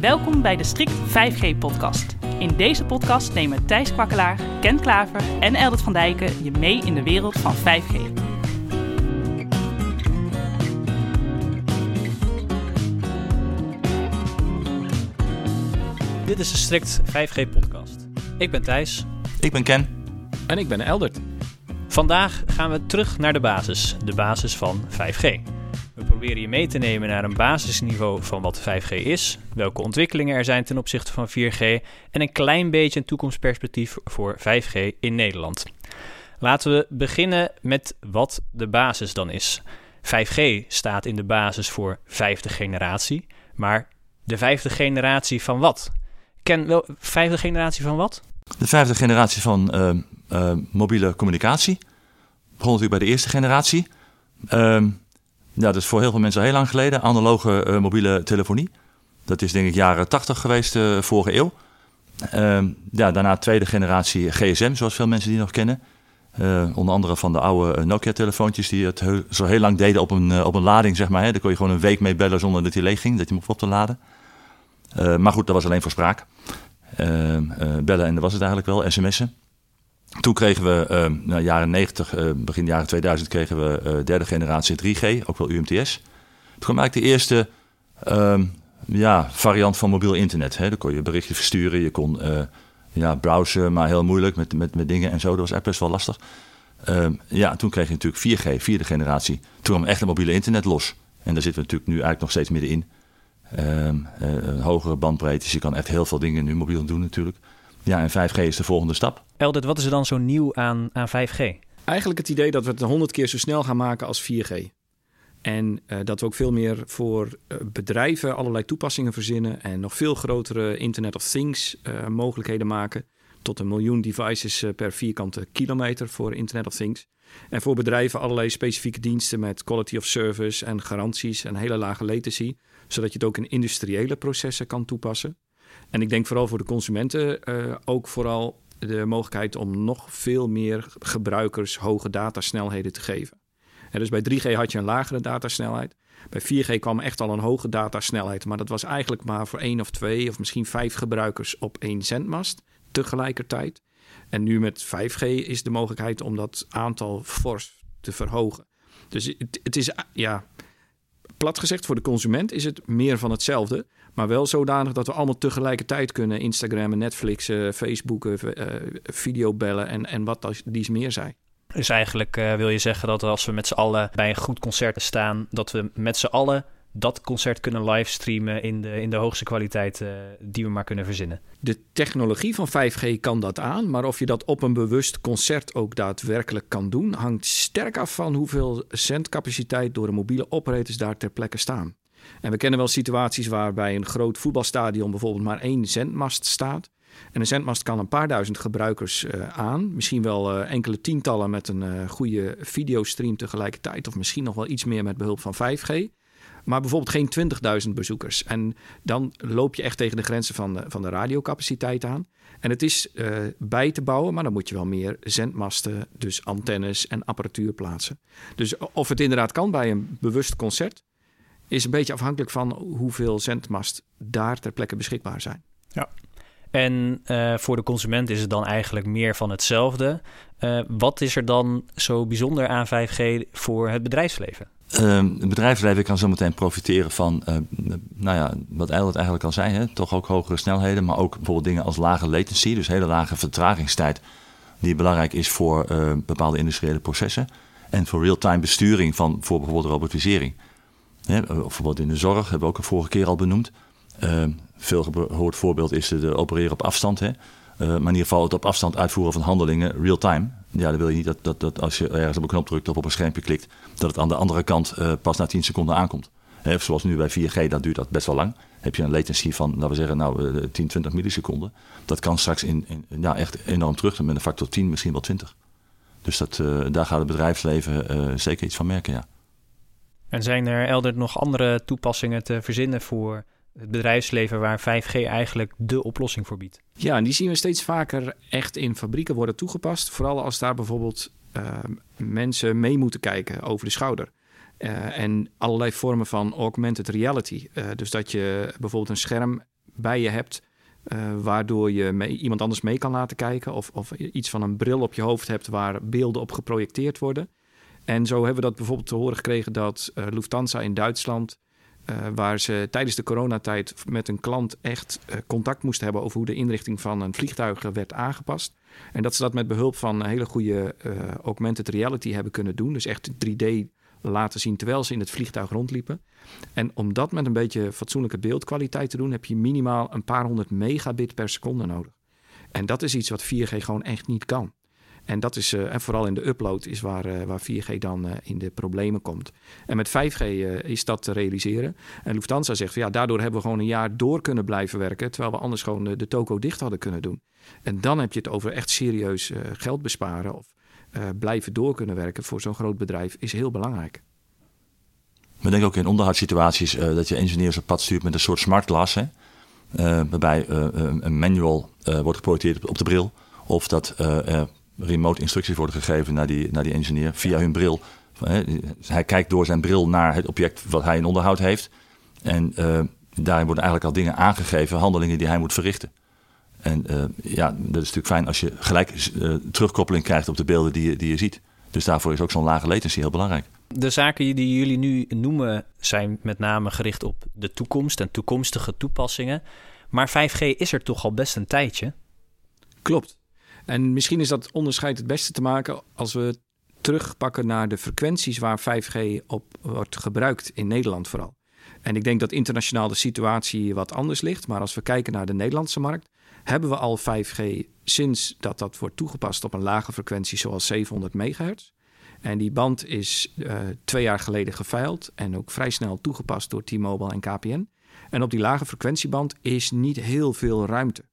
Welkom bij de Strict 5G-podcast. In deze podcast nemen Thijs Kwakkelaar, Ken Klaver en Eldert van Dijken je mee in de wereld van 5G. Dit is de Strict 5G-podcast. Ik ben Thijs. Ik ben Ken. En ik ben Eldert. Vandaag gaan we terug naar de basis, de basis van 5G. Proberen je mee te nemen naar een basisniveau van wat 5G is, welke ontwikkelingen er zijn ten opzichte van 4G en een klein beetje een toekomstperspectief voor 5G in Nederland. Laten we beginnen met wat de basis dan is. 5G staat in de basis voor vijfde generatie, maar de vijfde generatie van wat? Ken wel vijfde generatie van wat? De vijfde generatie van uh, uh, mobiele communicatie. Begon natuurlijk bij de eerste generatie. Uh, ja, dat is voor heel veel mensen heel lang geleden. Analoge uh, mobiele telefonie. Dat is denk ik jaren 80 geweest, uh, vorige eeuw. Uh, ja, daarna tweede generatie GSM, zoals veel mensen die nog kennen. Uh, onder andere van de oude Nokia-telefoontjes die het zo heel lang deden op een, op een lading, zeg maar. Hè. Daar kon je gewoon een week mee bellen zonder dat hij leeg ging, dat je hem op te laden. Maar goed, dat was alleen voor spraak. bellen en dat was het eigenlijk wel, sms'en. Toen kregen we, uh, nou, jaren 90, uh, begin jaren 2000, kregen we uh, derde generatie 3G, ook wel UMTS. Toen kwam eigenlijk de eerste uh, ja, variant van mobiel internet. Hè. Dan kon je berichtjes versturen, je kon ja, browsen, maar heel moeilijk met, met, met dingen en zo. Dat was echt best wel lastig. Ehm, ja, toen kreeg je natuurlijk 4G, vierde generatie. Toen kwam echt het mobiele internet los. En daar zitten we natuurlijk nu eigenlijk nog steeds middenin. Um, een hogere bandbreedte, dus je kan echt heel veel dingen nu mobiel doen natuurlijk. Ja, en 5G is de volgende stap. Eldert, wat is er dan zo nieuw aan, aan 5G? Eigenlijk het idee dat we het 100 keer zo snel gaan maken als 4G. En uh, dat we ook veel meer voor uh, bedrijven allerlei toepassingen verzinnen en nog veel grotere Internet of Things uh, mogelijkheden maken. Tot een miljoen devices per vierkante kilometer voor Internet of Things. En voor bedrijven allerlei specifieke diensten met quality of service en garanties en hele lage latency. Zodat je het ook in industriële processen kan toepassen. En ik denk vooral voor de consumenten ook vooral de mogelijkheid om nog veel meer gebruikers hoge datasnelheden te geven. En dus bij 3G had je een lagere datasnelheid. Bij 4G kwam echt al een hoge datasnelheid, maar dat was eigenlijk maar voor één of twee of misschien vijf gebruikers op één zendmast tegelijkertijd. En nu met 5G is de mogelijkheid om dat aantal fors te verhogen. Dus het, het is, ja, plat gezegd, voor de consument is het meer van hetzelfde. Maar wel zodanig dat we allemaal tegelijkertijd kunnen Instagrammen, Netflixen, Facebooken, uh, videobellen en, en wat dies meer zijn. Dus eigenlijk wil je zeggen dat als we met z'n allen bij een goed concert staan, dat we met z'n allen dat concert kunnen livestreamen in de, in de hoogste kwaliteit uh, die we maar kunnen verzinnen. De technologie van 5G kan dat aan, maar of je dat op een bewust concert ook daadwerkelijk kan doen, hangt sterk af van hoeveel zendcapaciteit door de mobiele operators daar ter plekke staan. En we kennen wel situaties waarbij een groot voetbalstadion bijvoorbeeld maar één zendmast staat. En een zendmast kan een paar duizend gebruikers uh, aan. Misschien wel uh, enkele tientallen met een uh, goede videostream tegelijkertijd. Of misschien nog wel iets meer met behulp van 5G. Maar bijvoorbeeld geen 20.000 bezoekers. En dan loop je echt tegen de grenzen van de, van de radiocapaciteit aan. En het is bij te bouwen, maar dan moet je wel meer zendmasten, dus antennes en apparatuur plaatsen. Dus of het inderdaad kan bij een bewust concert, is een beetje afhankelijk van hoeveel zendmast daar ter plekke beschikbaar zijn. Ja. En uh, voor de consument is het dan eigenlijk meer van hetzelfde. Wat is er dan zo bijzonder aan 5G voor het bedrijfsleven? Uh, het bedrijfsleven kan zometeen profiteren van, uh, nou ja, wat Eilert eigenlijk al zei, hè, toch ook hogere snelheden, maar ook bijvoorbeeld dingen als lage latency, dus hele lage vertragingstijd, die belangrijk is voor bepaalde industriële processen. En voor real-time besturing van voor bijvoorbeeld robotisering. Hè, bijvoorbeeld in de zorg, hebben we ook een vorige keer al benoemd. Veel gehoord voorbeeld is de opereren op afstand. Hè? Maar in ieder geval het op afstand uitvoeren van handelingen real-time. Ja, dan wil je niet dat, dat, dat als je ergens op een knop drukt of op een schermpje klikt, dat het aan de andere kant uh, pas na 10 seconden aankomt. Zoals nu bij 4G, dan duurt dat best wel lang. Heb je een latency van, laten we zeggen, nou, 10, 20 milliseconden. Dat kan straks in, in, ja, echt enorm terug, met een factor 10, misschien wel 20. Dus dat, daar gaat het bedrijfsleven zeker iets van merken, ja. En zijn er elders nog andere toepassingen te verzinnen voor het bedrijfsleven waar 5G eigenlijk de oplossing voor biedt? Ja, en die zien we steeds vaker echt in fabrieken worden toegepast. Vooral als daar bijvoorbeeld uh, mensen mee moeten kijken over de schouder. Uh, en allerlei vormen van augmented reality. Uh, dus dat je bijvoorbeeld een scherm bij je hebt. waardoor je iemand anders mee kan laten kijken. Of, of iets van een bril op je hoofd hebt waar beelden op geprojecteerd worden. En zo hebben we dat bijvoorbeeld te horen gekregen dat Lufthansa in Duitsland uh, waar ze tijdens de coronatijd met een klant echt uh, contact moesten hebben over hoe de inrichting van een vliegtuig werd aangepast. En dat ze dat met behulp van hele goede augmented reality hebben kunnen doen. Dus echt 3D laten zien terwijl ze in het vliegtuig rondliepen. En om dat met een beetje fatsoenlijke beeldkwaliteit te doen, heb je minimaal een paar honderd megabit per seconde nodig. En dat is iets wat 4G gewoon echt niet kan. En dat is, uh, en vooral in de upload, is waar, uh, waar 4G dan uh, in de problemen komt. En met 5G is dat te realiseren. En Lufthansa zegt, ja, daardoor hebben we gewoon een jaar door kunnen blijven werken, terwijl we anders gewoon de toko dicht hadden kunnen doen. En dan heb je het over echt serieus geld besparen of blijven door kunnen werken voor zo'n groot bedrijf, is heel belangrijk. We denken ook in onderhoudssituaties dat je engineers op pad stuurt met een soort smart glass, hè? waarbij een manual wordt geprojecteerd op de bril. Of dat remote instructies worden gegeven naar die, naar die engineer via hun bril. Hij kijkt door zijn bril naar het object wat hij in onderhoud heeft. En uh, daarin worden eigenlijk al dingen aangegeven, handelingen die hij moet verrichten. En uh, ja, dat is natuurlijk fijn als je gelijk uh, terugkoppeling krijgt op de beelden die je, die je ziet. Dus daarvoor is ook zo'n lage latency heel belangrijk. De zaken die jullie nu noemen zijn met name gericht op de toekomst en toekomstige toepassingen. Maar 5G is er toch al best een tijdje? Klopt. En misschien is dat onderscheid het beste te maken als we terugpakken naar de frequenties waar 5G op wordt gebruikt in Nederland vooral. En ik denk dat internationaal de situatie wat anders ligt. Maar als we kijken naar de Nederlandse markt, hebben we al 5G sinds dat dat wordt toegepast op een lage frequentie zoals 700 MHz. En die band is uh, twee jaar geleden geveild en ook vrij snel toegepast door T-Mobile en KPN. En op die lage frequentieband is niet heel veel ruimte.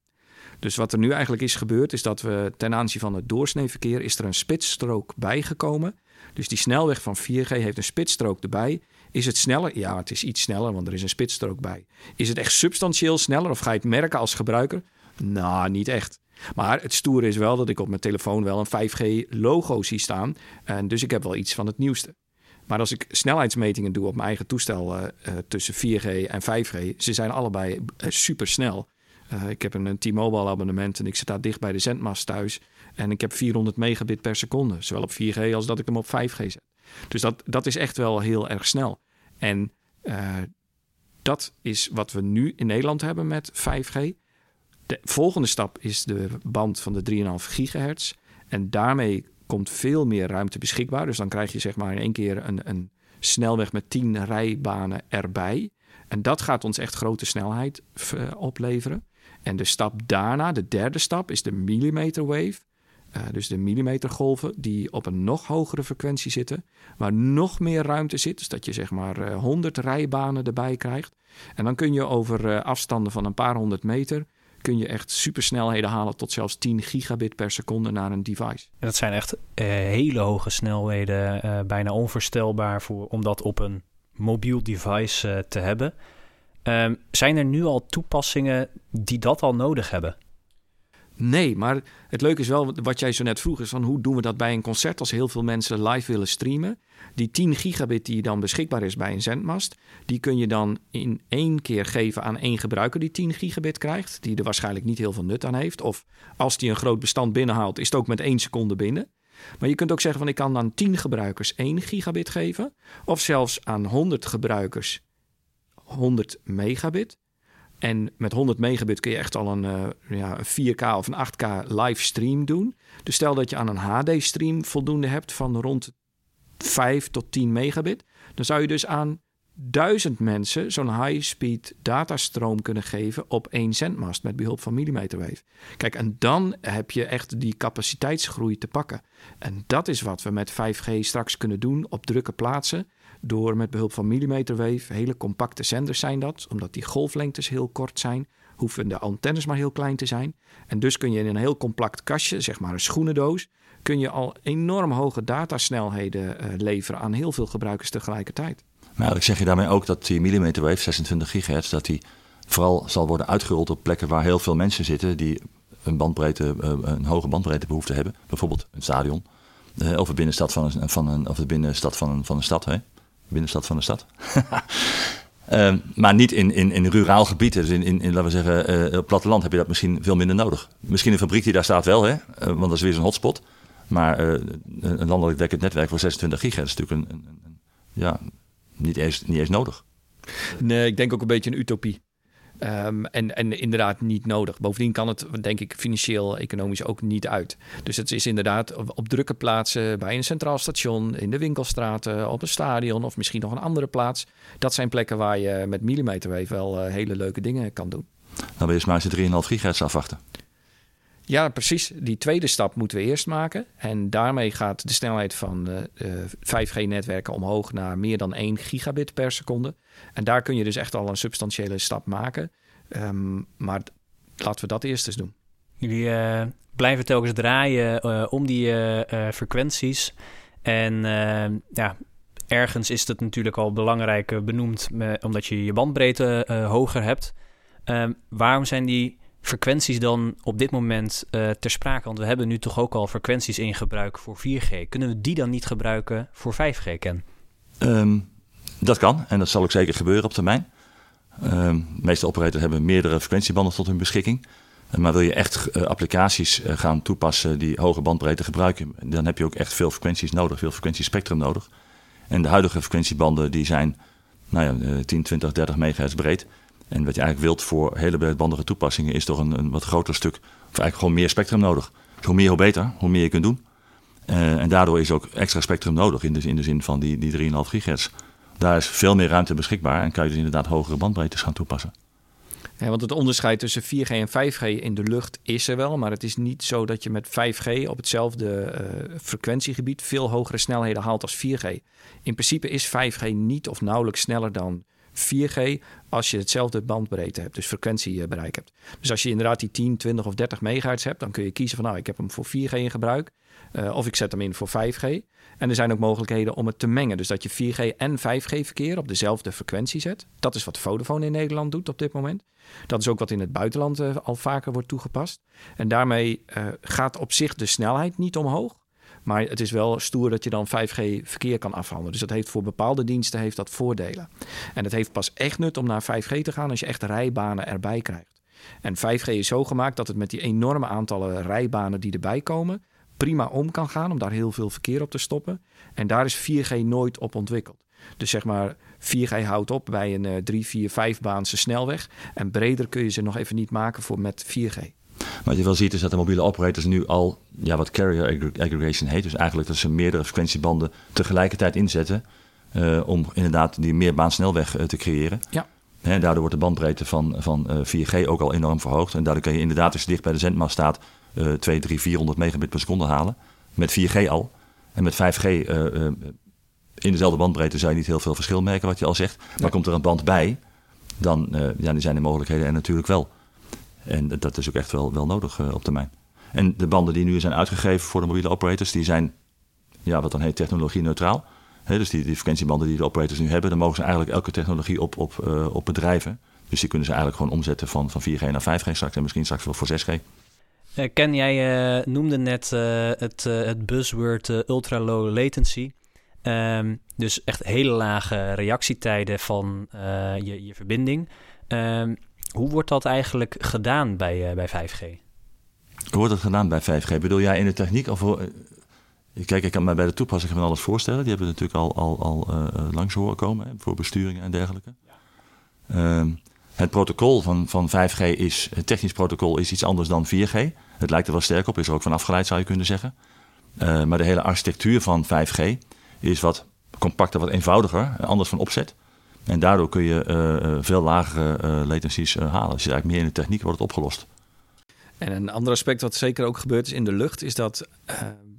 Dus wat er nu eigenlijk is gebeurd, is dat we ten aanzien van het doorsneeverkeer is er een spitsstrook bijgekomen. Dus die snelweg van 4G heeft een spitsstrook erbij. Is het sneller? Ja, het is iets sneller, want er is een spitsstrook bij. Is het echt substantieel sneller of ga je het merken als gebruiker? Nou, niet echt. Maar het stoere is wel dat ik op mijn telefoon wel een 5G-logo zie staan. En dus ik heb wel iets van het nieuwste. Maar als ik snelheidsmetingen doe op mijn eigen toestel uh, tussen 4G en 5G, ze zijn allebei uh, super snel. Uh, ik heb een, T-Mobile abonnement en ik zit daar dicht bij de zendmast thuis. En ik heb 400 megabit per seconde. Zowel op 4G als dat ik hem op 5G zet. Dus dat, dat is echt wel heel erg snel. En uh, dat is wat we nu in Nederland hebben met 5G. De volgende stap is de band van de 3,5 gigahertz. En daarmee komt veel meer ruimte beschikbaar. Dus dan krijg je zeg maar in één keer een, een snelweg met 10 rijbanen erbij. En dat gaat ons echt grote snelheid uh, opleveren. En de stap daarna, de derde stap, is de millimeter wave. Uh, dus de millimetergolven die op een nog hogere frequentie zitten, waar nog meer ruimte zit. Dus dat je zeg maar uh, eh, 100 rijbanen erbij krijgt. En dan kun je over uh, afstanden van een paar honderd meter kun je echt supersnelheden halen tot zelfs 10 gigabit per seconde naar een device. En dat zijn echt hele hoge snelheden, bijna onvoorstelbaar voor, om dat op een mobiel device te hebben. Um, zijn er nu al toepassingen die dat al nodig hebben? Nee, maar het leuke is wel wat jij zo net vroeg, is van hoe doen we dat bij een concert als heel veel mensen live willen streamen. Die 10 gigabit die dan beschikbaar is bij een zendmast, die kun je dan in één keer geven aan één gebruiker die 10 gigabit krijgt, die er waarschijnlijk niet heel veel nut aan heeft. Of als die een groot bestand binnenhaalt, is het ook met één seconde binnen. Maar je kunt ook zeggen van ik kan aan 10 gebruikers 1 gigabit geven, of zelfs aan 100 gebruikers 100 megabit. En met 100 megabit kun je echt al een, uh, ja, een 4K of een 8K live stream doen. Dus stel dat je aan een HD-stream voldoende hebt van rond 5 tot 10 megabit. Dan zou je dus aan duizend mensen zo'n high-speed datastroom kunnen geven op één zendmast met behulp van millimeterwave. Kijk, en dan heb je echt die capaciteitsgroei te pakken. En dat is wat we met 5G straks kunnen doen op drukke plaatsen door met behulp van millimeterwave, hele compacte zenders zijn dat, omdat die golflengtes heel kort zijn, hoeven de antennes maar heel klein te zijn. En dus kun je in een heel compact kastje, zeg maar een schoenendoos, kun je al enorm hoge datasnelheden uh, leveren aan heel veel gebruikers tegelijkertijd. Maar eigenlijk zeg je daarmee ook dat die millimeterwave, 26 gigahertz, dat die vooral zal worden uitgerold op plekken waar heel veel mensen zitten die een, bandbreedte, uh, een hoge bandbreedtebehoefte hebben. Bijvoorbeeld een stadion. Uh, of, de binnenstad van een, van een, of de binnenstad van een, van een stad. Hè? Binnenstad van de stad. Ehm, maar niet in, in, in ruraal gebied. Dus in, in, in laten we zeggen, uh, platteland heb je dat misschien veel minder nodig. Misschien een fabriek die daar staat wel, hè? Uh, want dat is weer zo'n hotspot. Maar uh, een landelijk dekkend netwerk voor 26 gigahertz is natuurlijk een, een, een, ja, niet, eens, niet eens nodig. Nee, ik denk ook een beetje een utopie. Um, en, en inderdaad niet nodig. Bovendien kan het, denk ik, financieel, economisch ook niet uit. Dus het is inderdaad op, drukke plaatsen, bij een centraal station, in de winkelstraten, op een stadion of misschien nog een andere plaats. Dat zijn plekken waar je met millimeterwave wel uh, hele leuke dingen kan doen. Je eens maar eens 3,5 gigahertz afwachten. Ja, precies. Die tweede stap moeten we eerst maken. En daarmee gaat de snelheid van uh, 5G-netwerken omhoog naar meer dan 1 gigabit per seconde. En daar kun je dus echt al een substantiële stap maken. Um, maar laten we dat eerst eens doen. Jullie uh, blijven telkens draaien om die frequenties. En ja, ergens is het natuurlijk al belangrijk benoemd, omdat je je bandbreedte hoger hebt. Ehm, waarom zijn die frequenties dan op dit moment ter sprake? Want we hebben nu toch ook al frequenties in gebruik voor 4G. Kunnen we die dan niet gebruiken voor 5G, Ken? Um dat kan en dat zal ook zeker gebeuren op termijn. Uh, de meeste operators hebben meerdere frequentiebanden tot hun beschikking. Uh, maar wil je echt uh, applicaties eh, gaan toepassen die hoge bandbreedte gebruiken, dan heb je ook echt veel frequenties nodig, veel frequentiespectrum nodig. En de huidige frequentiebanden die zijn nou ja, 10, 20, 30 megahertz breed. En wat je eigenlijk wilt voor hele breedbandige toepassingen is toch een, een wat groter stuk, of eigenlijk gewoon meer spectrum nodig. Dus hoe meer, hoe beter, hoe meer je kunt doen. en daardoor is ook extra spectrum nodig in de, in de zin van die, die 3,5 gigahertz. Daar is veel meer ruimte beschikbaar en kan je dus inderdaad hogere bandbreedtes gaan toepassen. Ja, want het onderscheid tussen 4G en 5G in de lucht is er wel, maar het is niet zo dat je met 5G op hetzelfde uh, frequentiegebied veel hogere snelheden haalt als 4G. In principe is 5G niet of nauwelijks sneller dan 4G als je hetzelfde bandbreedte hebt, dus frequentiebereik hebt. Dus als je inderdaad die 10, 20 of 30 megahertz hebt, dan kun je kiezen van nou, ik heb hem voor 4G in gebruik uh, of ik zet hem in voor 5G. En er zijn ook mogelijkheden om het te mengen. Dus dat je 4G en 5G verkeer op dezelfde frequentie zet. Dat is wat Vodafone in Nederland doet op dit moment. Dat is ook wat in het buitenland uh, al vaker wordt toegepast. En daarmee uh, gaat op zich de snelheid niet omhoog. Maar het is wel stoer dat je dan 5G verkeer kan afhandelen. Dus dat heeft voor bepaalde diensten heeft dat voordelen. En het heeft pas echt nut om naar 5G te gaan als je echt rijbanen erbij krijgt. En 5G is zo gemaakt dat het met die enorme aantallen rijbanen die erbij komen, prima om kan gaan, om daar heel veel verkeer op te stoppen. En daar is 4G nooit op ontwikkeld. Dus zeg maar, 4G houdt op bij een uh, 3, 4, 5 baanse snelweg. En breder kun je ze nog even niet maken voor met 4G. Wat je wel ziet is dat de mobiele operators nu al ja, wat carrier aggregation heet. Dus eigenlijk dat ze meerdere frequentiebanden tegelijkertijd inzetten. Uh, om inderdaad die meerbaansnelweg uh, te creëren. Ja. He, daardoor wordt de bandbreedte van, van uh, 4G ook al enorm verhoogd. En daardoor kun je inderdaad, als je dicht bij de zendmast staat, 2, 3, 400 megabit per seconde halen. Met 4G al. En met 5G uh, uh, in dezelfde bandbreedte zou je niet heel veel verschil merken, wat je al zegt. Maar komt er een band bij, dan ja, zijn de mogelijkheden er natuurlijk wel. En dat is ook echt wel, wel nodig uh, op termijn. En de banden die nu zijn uitgegeven voor de mobiele operators, die zijn ja, wat dan heet technologie neutraal. Dus die, die frequentiebanden die de operators nu hebben, dan mogen ze eigenlijk elke technologie op, op, uh, op bedrijven. Dus die kunnen ze eigenlijk gewoon omzetten van, van 4G naar 5G straks en misschien straks wel voor 6G. Uh, Ken, jij noemde net het, het buzzword ultra low latency. Um, dus echt hele lage reactietijden van je, je verbinding. Um, hoe wordt dat eigenlijk gedaan bij, bij 5G? Hoe wordt dat gedaan bij 5G? Bedoel jij in de techniek? Of, kijk, ik kan mij bij de toepassing van alles voorstellen. Die hebben we natuurlijk al, al, al langs horen komen hè, voor besturingen en dergelijke. Ja. Um, het protocol van, van 5G is, het technisch protocol is iets anders dan 4G. Het lijkt er wel sterk op, is er ook van afgeleid zou je kunnen zeggen. Uh, maar de hele architectuur van 5G is wat compacter, wat eenvoudiger, anders van opzet. En daardoor kun je uh, uh, veel lagere latencies halen. Dus eigenlijk meer in de techniek wordt het opgelost. En een ander aspect wat zeker ook gebeurt is in de lucht, is dat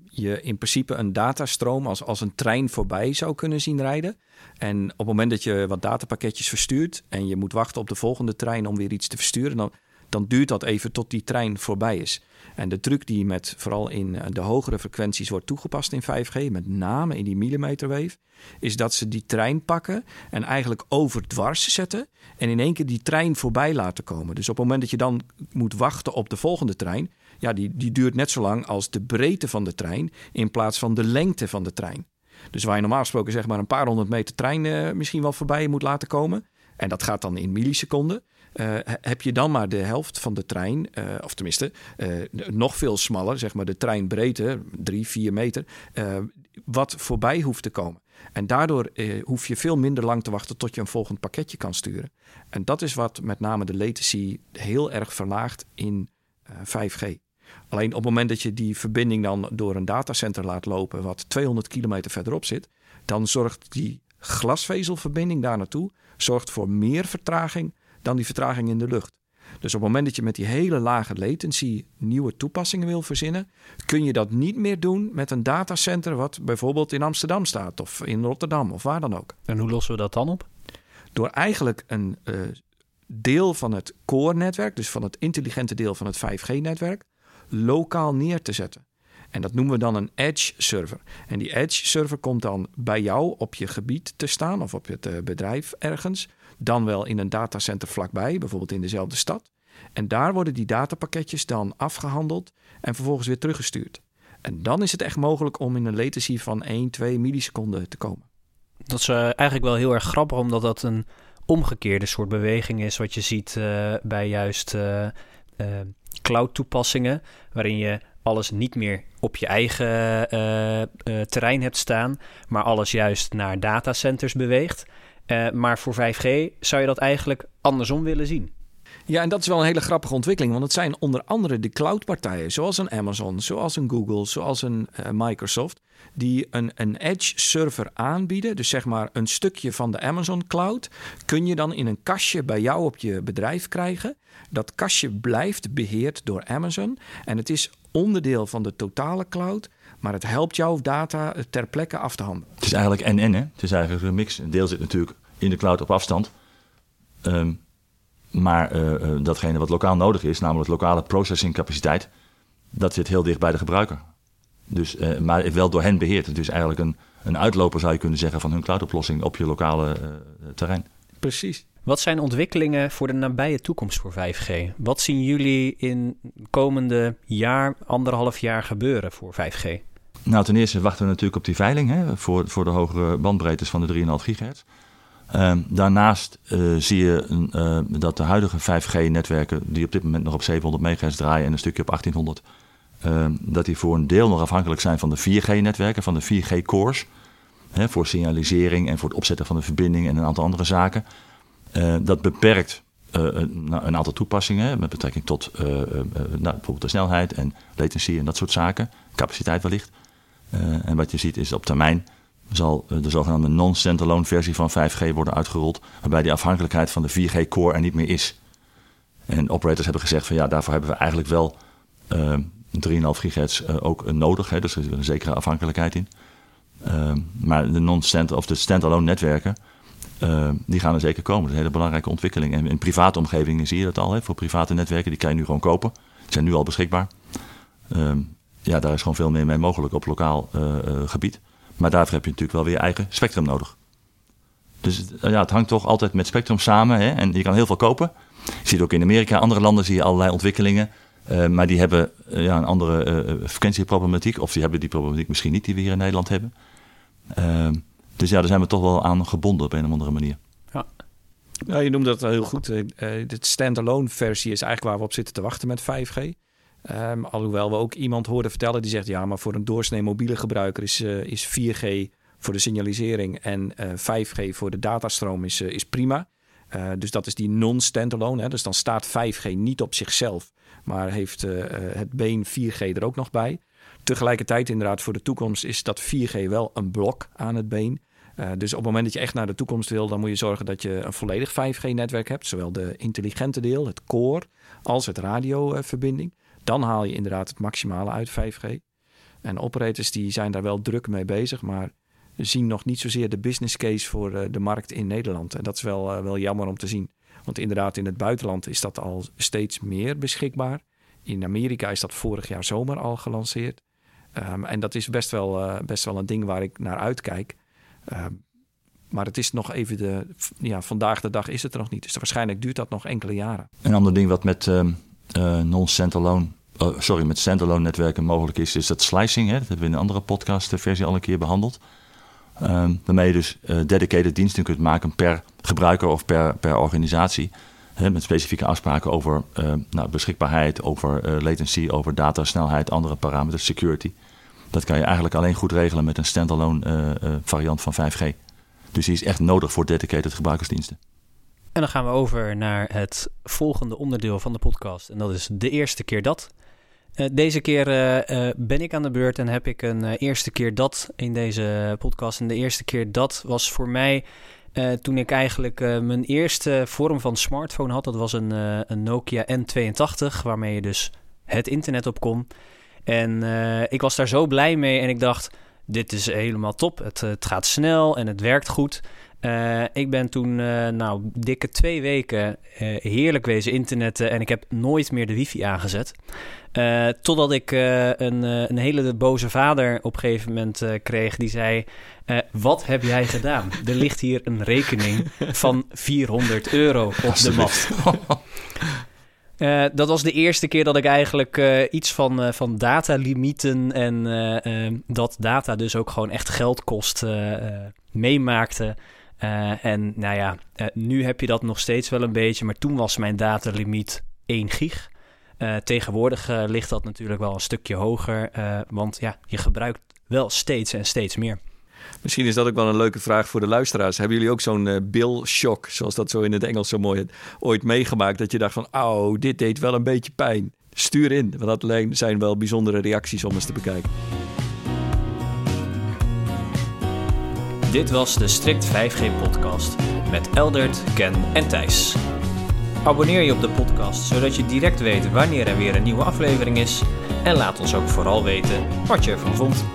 je in principe een datastroom als, als een trein voorbij zou kunnen zien rijden. En op het moment dat je wat datapakketjes verstuurt en je moet wachten op de volgende trein om weer iets te versturen, dan, dan duurt dat even tot die trein voorbij is. En de truc die met vooral in de hogere frequenties wordt toegepast in 5G, met name in die millimeterwave, is dat ze die trein pakken en eigenlijk overdwars zetten en in één keer die trein voorbij laten komen. Dus op het moment dat je dan moet wachten op de volgende trein, ja, die, die duurt net zo lang als de breedte van de trein in plaats van de lengte van de trein. Dus waar je normaal gesproken zeg maar een paar honderd meter trein uh, misschien wel voorbij moet laten komen, en dat gaat dan in milliseconden. Uh, heb je dan maar de helft van de trein, uh, of tenminste uh, nog veel smaller, zeg maar de treinbreedte, drie, vier meter, wat voorbij hoeft te komen. En daardoor hoef je veel minder lang te wachten tot je een volgend pakketje kan sturen. En dat is wat met name de latency heel erg verlaagt in 5G. Alleen op het moment dat je die verbinding dan door een datacenter laat lopen, wat 200 kilometer verderop zit, dan zorgt die glasvezelverbinding daar naartoe zorgt voor meer vertraging dan die vertraging in de lucht. Dus op het moment dat je met die hele lage latency nieuwe toepassingen wil verzinnen, kun je dat niet meer doen met een datacenter wat bijvoorbeeld in Amsterdam staat of in Rotterdam of waar dan ook. En hoe lossen we dat dan op? Door eigenlijk een uh, deel van het core-netwerk, dus van het intelligente deel van het 5G-netwerk, lokaal neer te zetten. En dat noemen we dan een edge server. En die edge server komt dan bij jou op je gebied te staan of op het eh, bedrijf ergens. Dan wel in een datacenter vlakbij, bijvoorbeeld in dezelfde stad. En daar worden die datapakketjes dan afgehandeld en vervolgens weer teruggestuurd. En dan is het echt mogelijk om in een latency van 1, 2 milliseconden te komen. Dat is uh, eigenlijk wel heel erg grappig, omdat dat een omgekeerde soort beweging is wat je ziet uh, bij juist uh, cloud toepassingen, waarin je alles niet meer op je eigen terrein hebt staan, maar alles juist naar datacenters beweegt. Uh, maar voor 5G zou je dat eigenlijk andersom willen zien. Ja, en dat is wel een hele grappige ontwikkeling. Want het zijn onder andere de cloudpartijen, zoals een Amazon, zoals een Google, zoals een uh, Microsoft, die een, een edge server aanbieden. Dus zeg maar een stukje van de Amazon cloud kun je dan in een kastje bij jou op je bedrijf krijgen. Dat kastje blijft beheerd door Amazon en het is onderdeel van de totale cloud. Maar het helpt jouw data ter plekke af te handelen. Het is eigenlijk en-en. Het is eigenlijk een mix. Een deel zit natuurlijk in de cloud op afstand. Um, maar uh, datgene wat lokaal nodig is, namelijk lokale processingcapaciteit, dat zit heel dicht bij de gebruiker. Dus, uh, maar wel door hen beheerd. Het is eigenlijk een, een uitloper, zou je kunnen zeggen, van hun cloudoplossing op je lokale terrein. Precies. Wat zijn ontwikkelingen voor de nabije toekomst voor 5G? Wat zien jullie in komende jaar, anderhalf jaar gebeuren voor 5G? Nou, ten eerste wachten we natuurlijk op die veiling hè, voor, voor de hogere bandbreedtes van de 3,5 gigahertz. Uh, daarnaast uh, zie je uh, dat de huidige 5G-netwerken, die op dit moment nog op 700 MHz draaien en een stukje op 1800, ehm, dat die voor een deel nog afhankelijk zijn van de 4G-netwerken, van de 4G-cores. Voor signalisering en voor het opzetten van de verbinding en een aantal andere zaken. Eh, dat beperkt een, een, aantal toepassingen met betrekking tot nou, bijvoorbeeld de snelheid en latency en dat soort zaken, capaciteit wellicht. en wat je ziet is op termijn zal eh, de zogenaamde non-standalone versie van 5G worden uitgerold, waarbij die afhankelijkheid van de 4G-core er niet meer is. En operators hebben gezegd van ja, daarvoor hebben we eigenlijk wel uh, 3,5 gigahertz ook nodig, hè, dus er is een zekere afhankelijkheid in. Maar de non-stand of de standalone netwerken, die gaan er zeker komen. Dat is een hele belangrijke ontwikkeling. En in private omgevingen zie je dat al. Hè. Voor private netwerken, die kan je nu gewoon kopen. Die zijn nu al beschikbaar. Ehm, ja, daar is gewoon veel meer mee mogelijk op lokaal gebied. Maar daarvoor heb je natuurlijk wel weer eigen spectrum nodig. Dus ja, het hangt toch altijd met spectrum samen. Hè? En je kan heel veel kopen. Je ziet ook in Amerika, andere landen zie je allerlei ontwikkelingen. Maar die hebben ja, een andere frequentieproblematiek. Of die hebben die problematiek misschien niet die we hier in Nederland hebben. Ehm, dus ja, daar zijn we toch wel aan gebonden op een of andere manier. Ja. Nou, je noemt dat heel goed. de standalone versie is eigenlijk waar we op zitten te wachten met 5G. Um, alhoewel we ook iemand hoorden vertellen die zegt: ja, maar voor een doorsnee mobiele gebruiker is, uh, is 4G voor de signalisering en uh, eh, 5G voor de datastroom is, uh, is prima. dus dat is die non-standalone. Dus dan staat 5G niet op zichzelf, maar heeft het been 4G er ook nog bij. Tegelijkertijd, inderdaad, voor de toekomst is dat 4G wel een blok aan het been. Dus op het moment dat je echt naar de toekomst wil, dan moet je zorgen dat je een volledig 5G-netwerk hebt. Zowel de intelligente deel, het core, als het radioverbinding. Dan haal je inderdaad het maximale uit 5G. En operators die zijn daar wel druk mee bezig, maar zien nog niet zozeer de business case voor eh, de markt in Nederland. En dat is wel, eh, wel jammer om te zien. Want inderdaad, in het buitenland is dat al steeds meer beschikbaar. In Amerika is dat vorig jaar zomer al gelanceerd. Um, en dat is best wel, best wel een ding waar ik naar uitkijk. Um, maar het is nog even de. Ja, vandaag de dag is het er nog niet. Dus waarschijnlijk duurt dat nog enkele jaren. Een ander ding wat met uh, non-standalone oh, sorry, met standalone netwerken mogelijk is, is dat slicing. Hè? Dat hebben we in een andere podcast versie al een keer behandeld. Ehm, waarmee je dus uh, dedicated diensten kunt maken per gebruiker of per, per organisatie. Hè, met specifieke afspraken over nou, beschikbaarheid, over latency, over datasnelheid, andere parameters, security. Dat kan je eigenlijk alleen goed regelen met een standalone variant van 5G. Dus die is echt nodig voor dedicated gebruikersdiensten. En dan gaan we over naar het volgende onderdeel van de podcast. En dat is de eerste keer dat. Uh, deze keer uh, uh, ben ik aan de beurt en heb ik een eerste keer dat in deze podcast. En de eerste keer dat was voor mij toen ik eigenlijk mijn eerste vorm van smartphone had. Dat was een, een Nokia N82, waarmee je dus het internet op kon. En ik was daar zo blij mee en ik dacht, dit is helemaal top. Het, het gaat snel en het werkt goed. Uh, ik ben toen, nou, dikke twee weken heerlijk wezen internetten en ik heb nooit meer de wifi aangezet. totdat ik een, een hele boze vader op een gegeven moment kreeg die zei... wat heb jij gedaan? Er ligt hier een rekening van 400 euro op de mat. Uh, dat was de eerste keer dat ik eigenlijk uh, iets van, uh, van datalimieten en dat data dus ook gewoon echt geld kost meemaakte. En nou ja, nu heb je dat nog steeds wel een beetje, maar toen was mijn datalimiet 1 gig. Tegenwoordig ligt dat natuurlijk wel een stukje hoger, want ja, je gebruikt wel steeds en steeds meer. Misschien is dat ook wel een leuke vraag voor de luisteraars. Hebben jullie ook zo'n bill shock, zoals dat zo in het Engels zo mooi ooit meegemaakt, dat je dacht van, oh, dit deed wel een beetje pijn. Stuur in, want dat zijn wel bijzondere reacties om eens te bekijken. Dit was de Strict 5G podcast met Eldert, Ken en Thijs. Abonneer je op de podcast zodat je direct weet wanneer er weer een nieuwe aflevering is en laat ons ook vooral weten wat je ervan vond.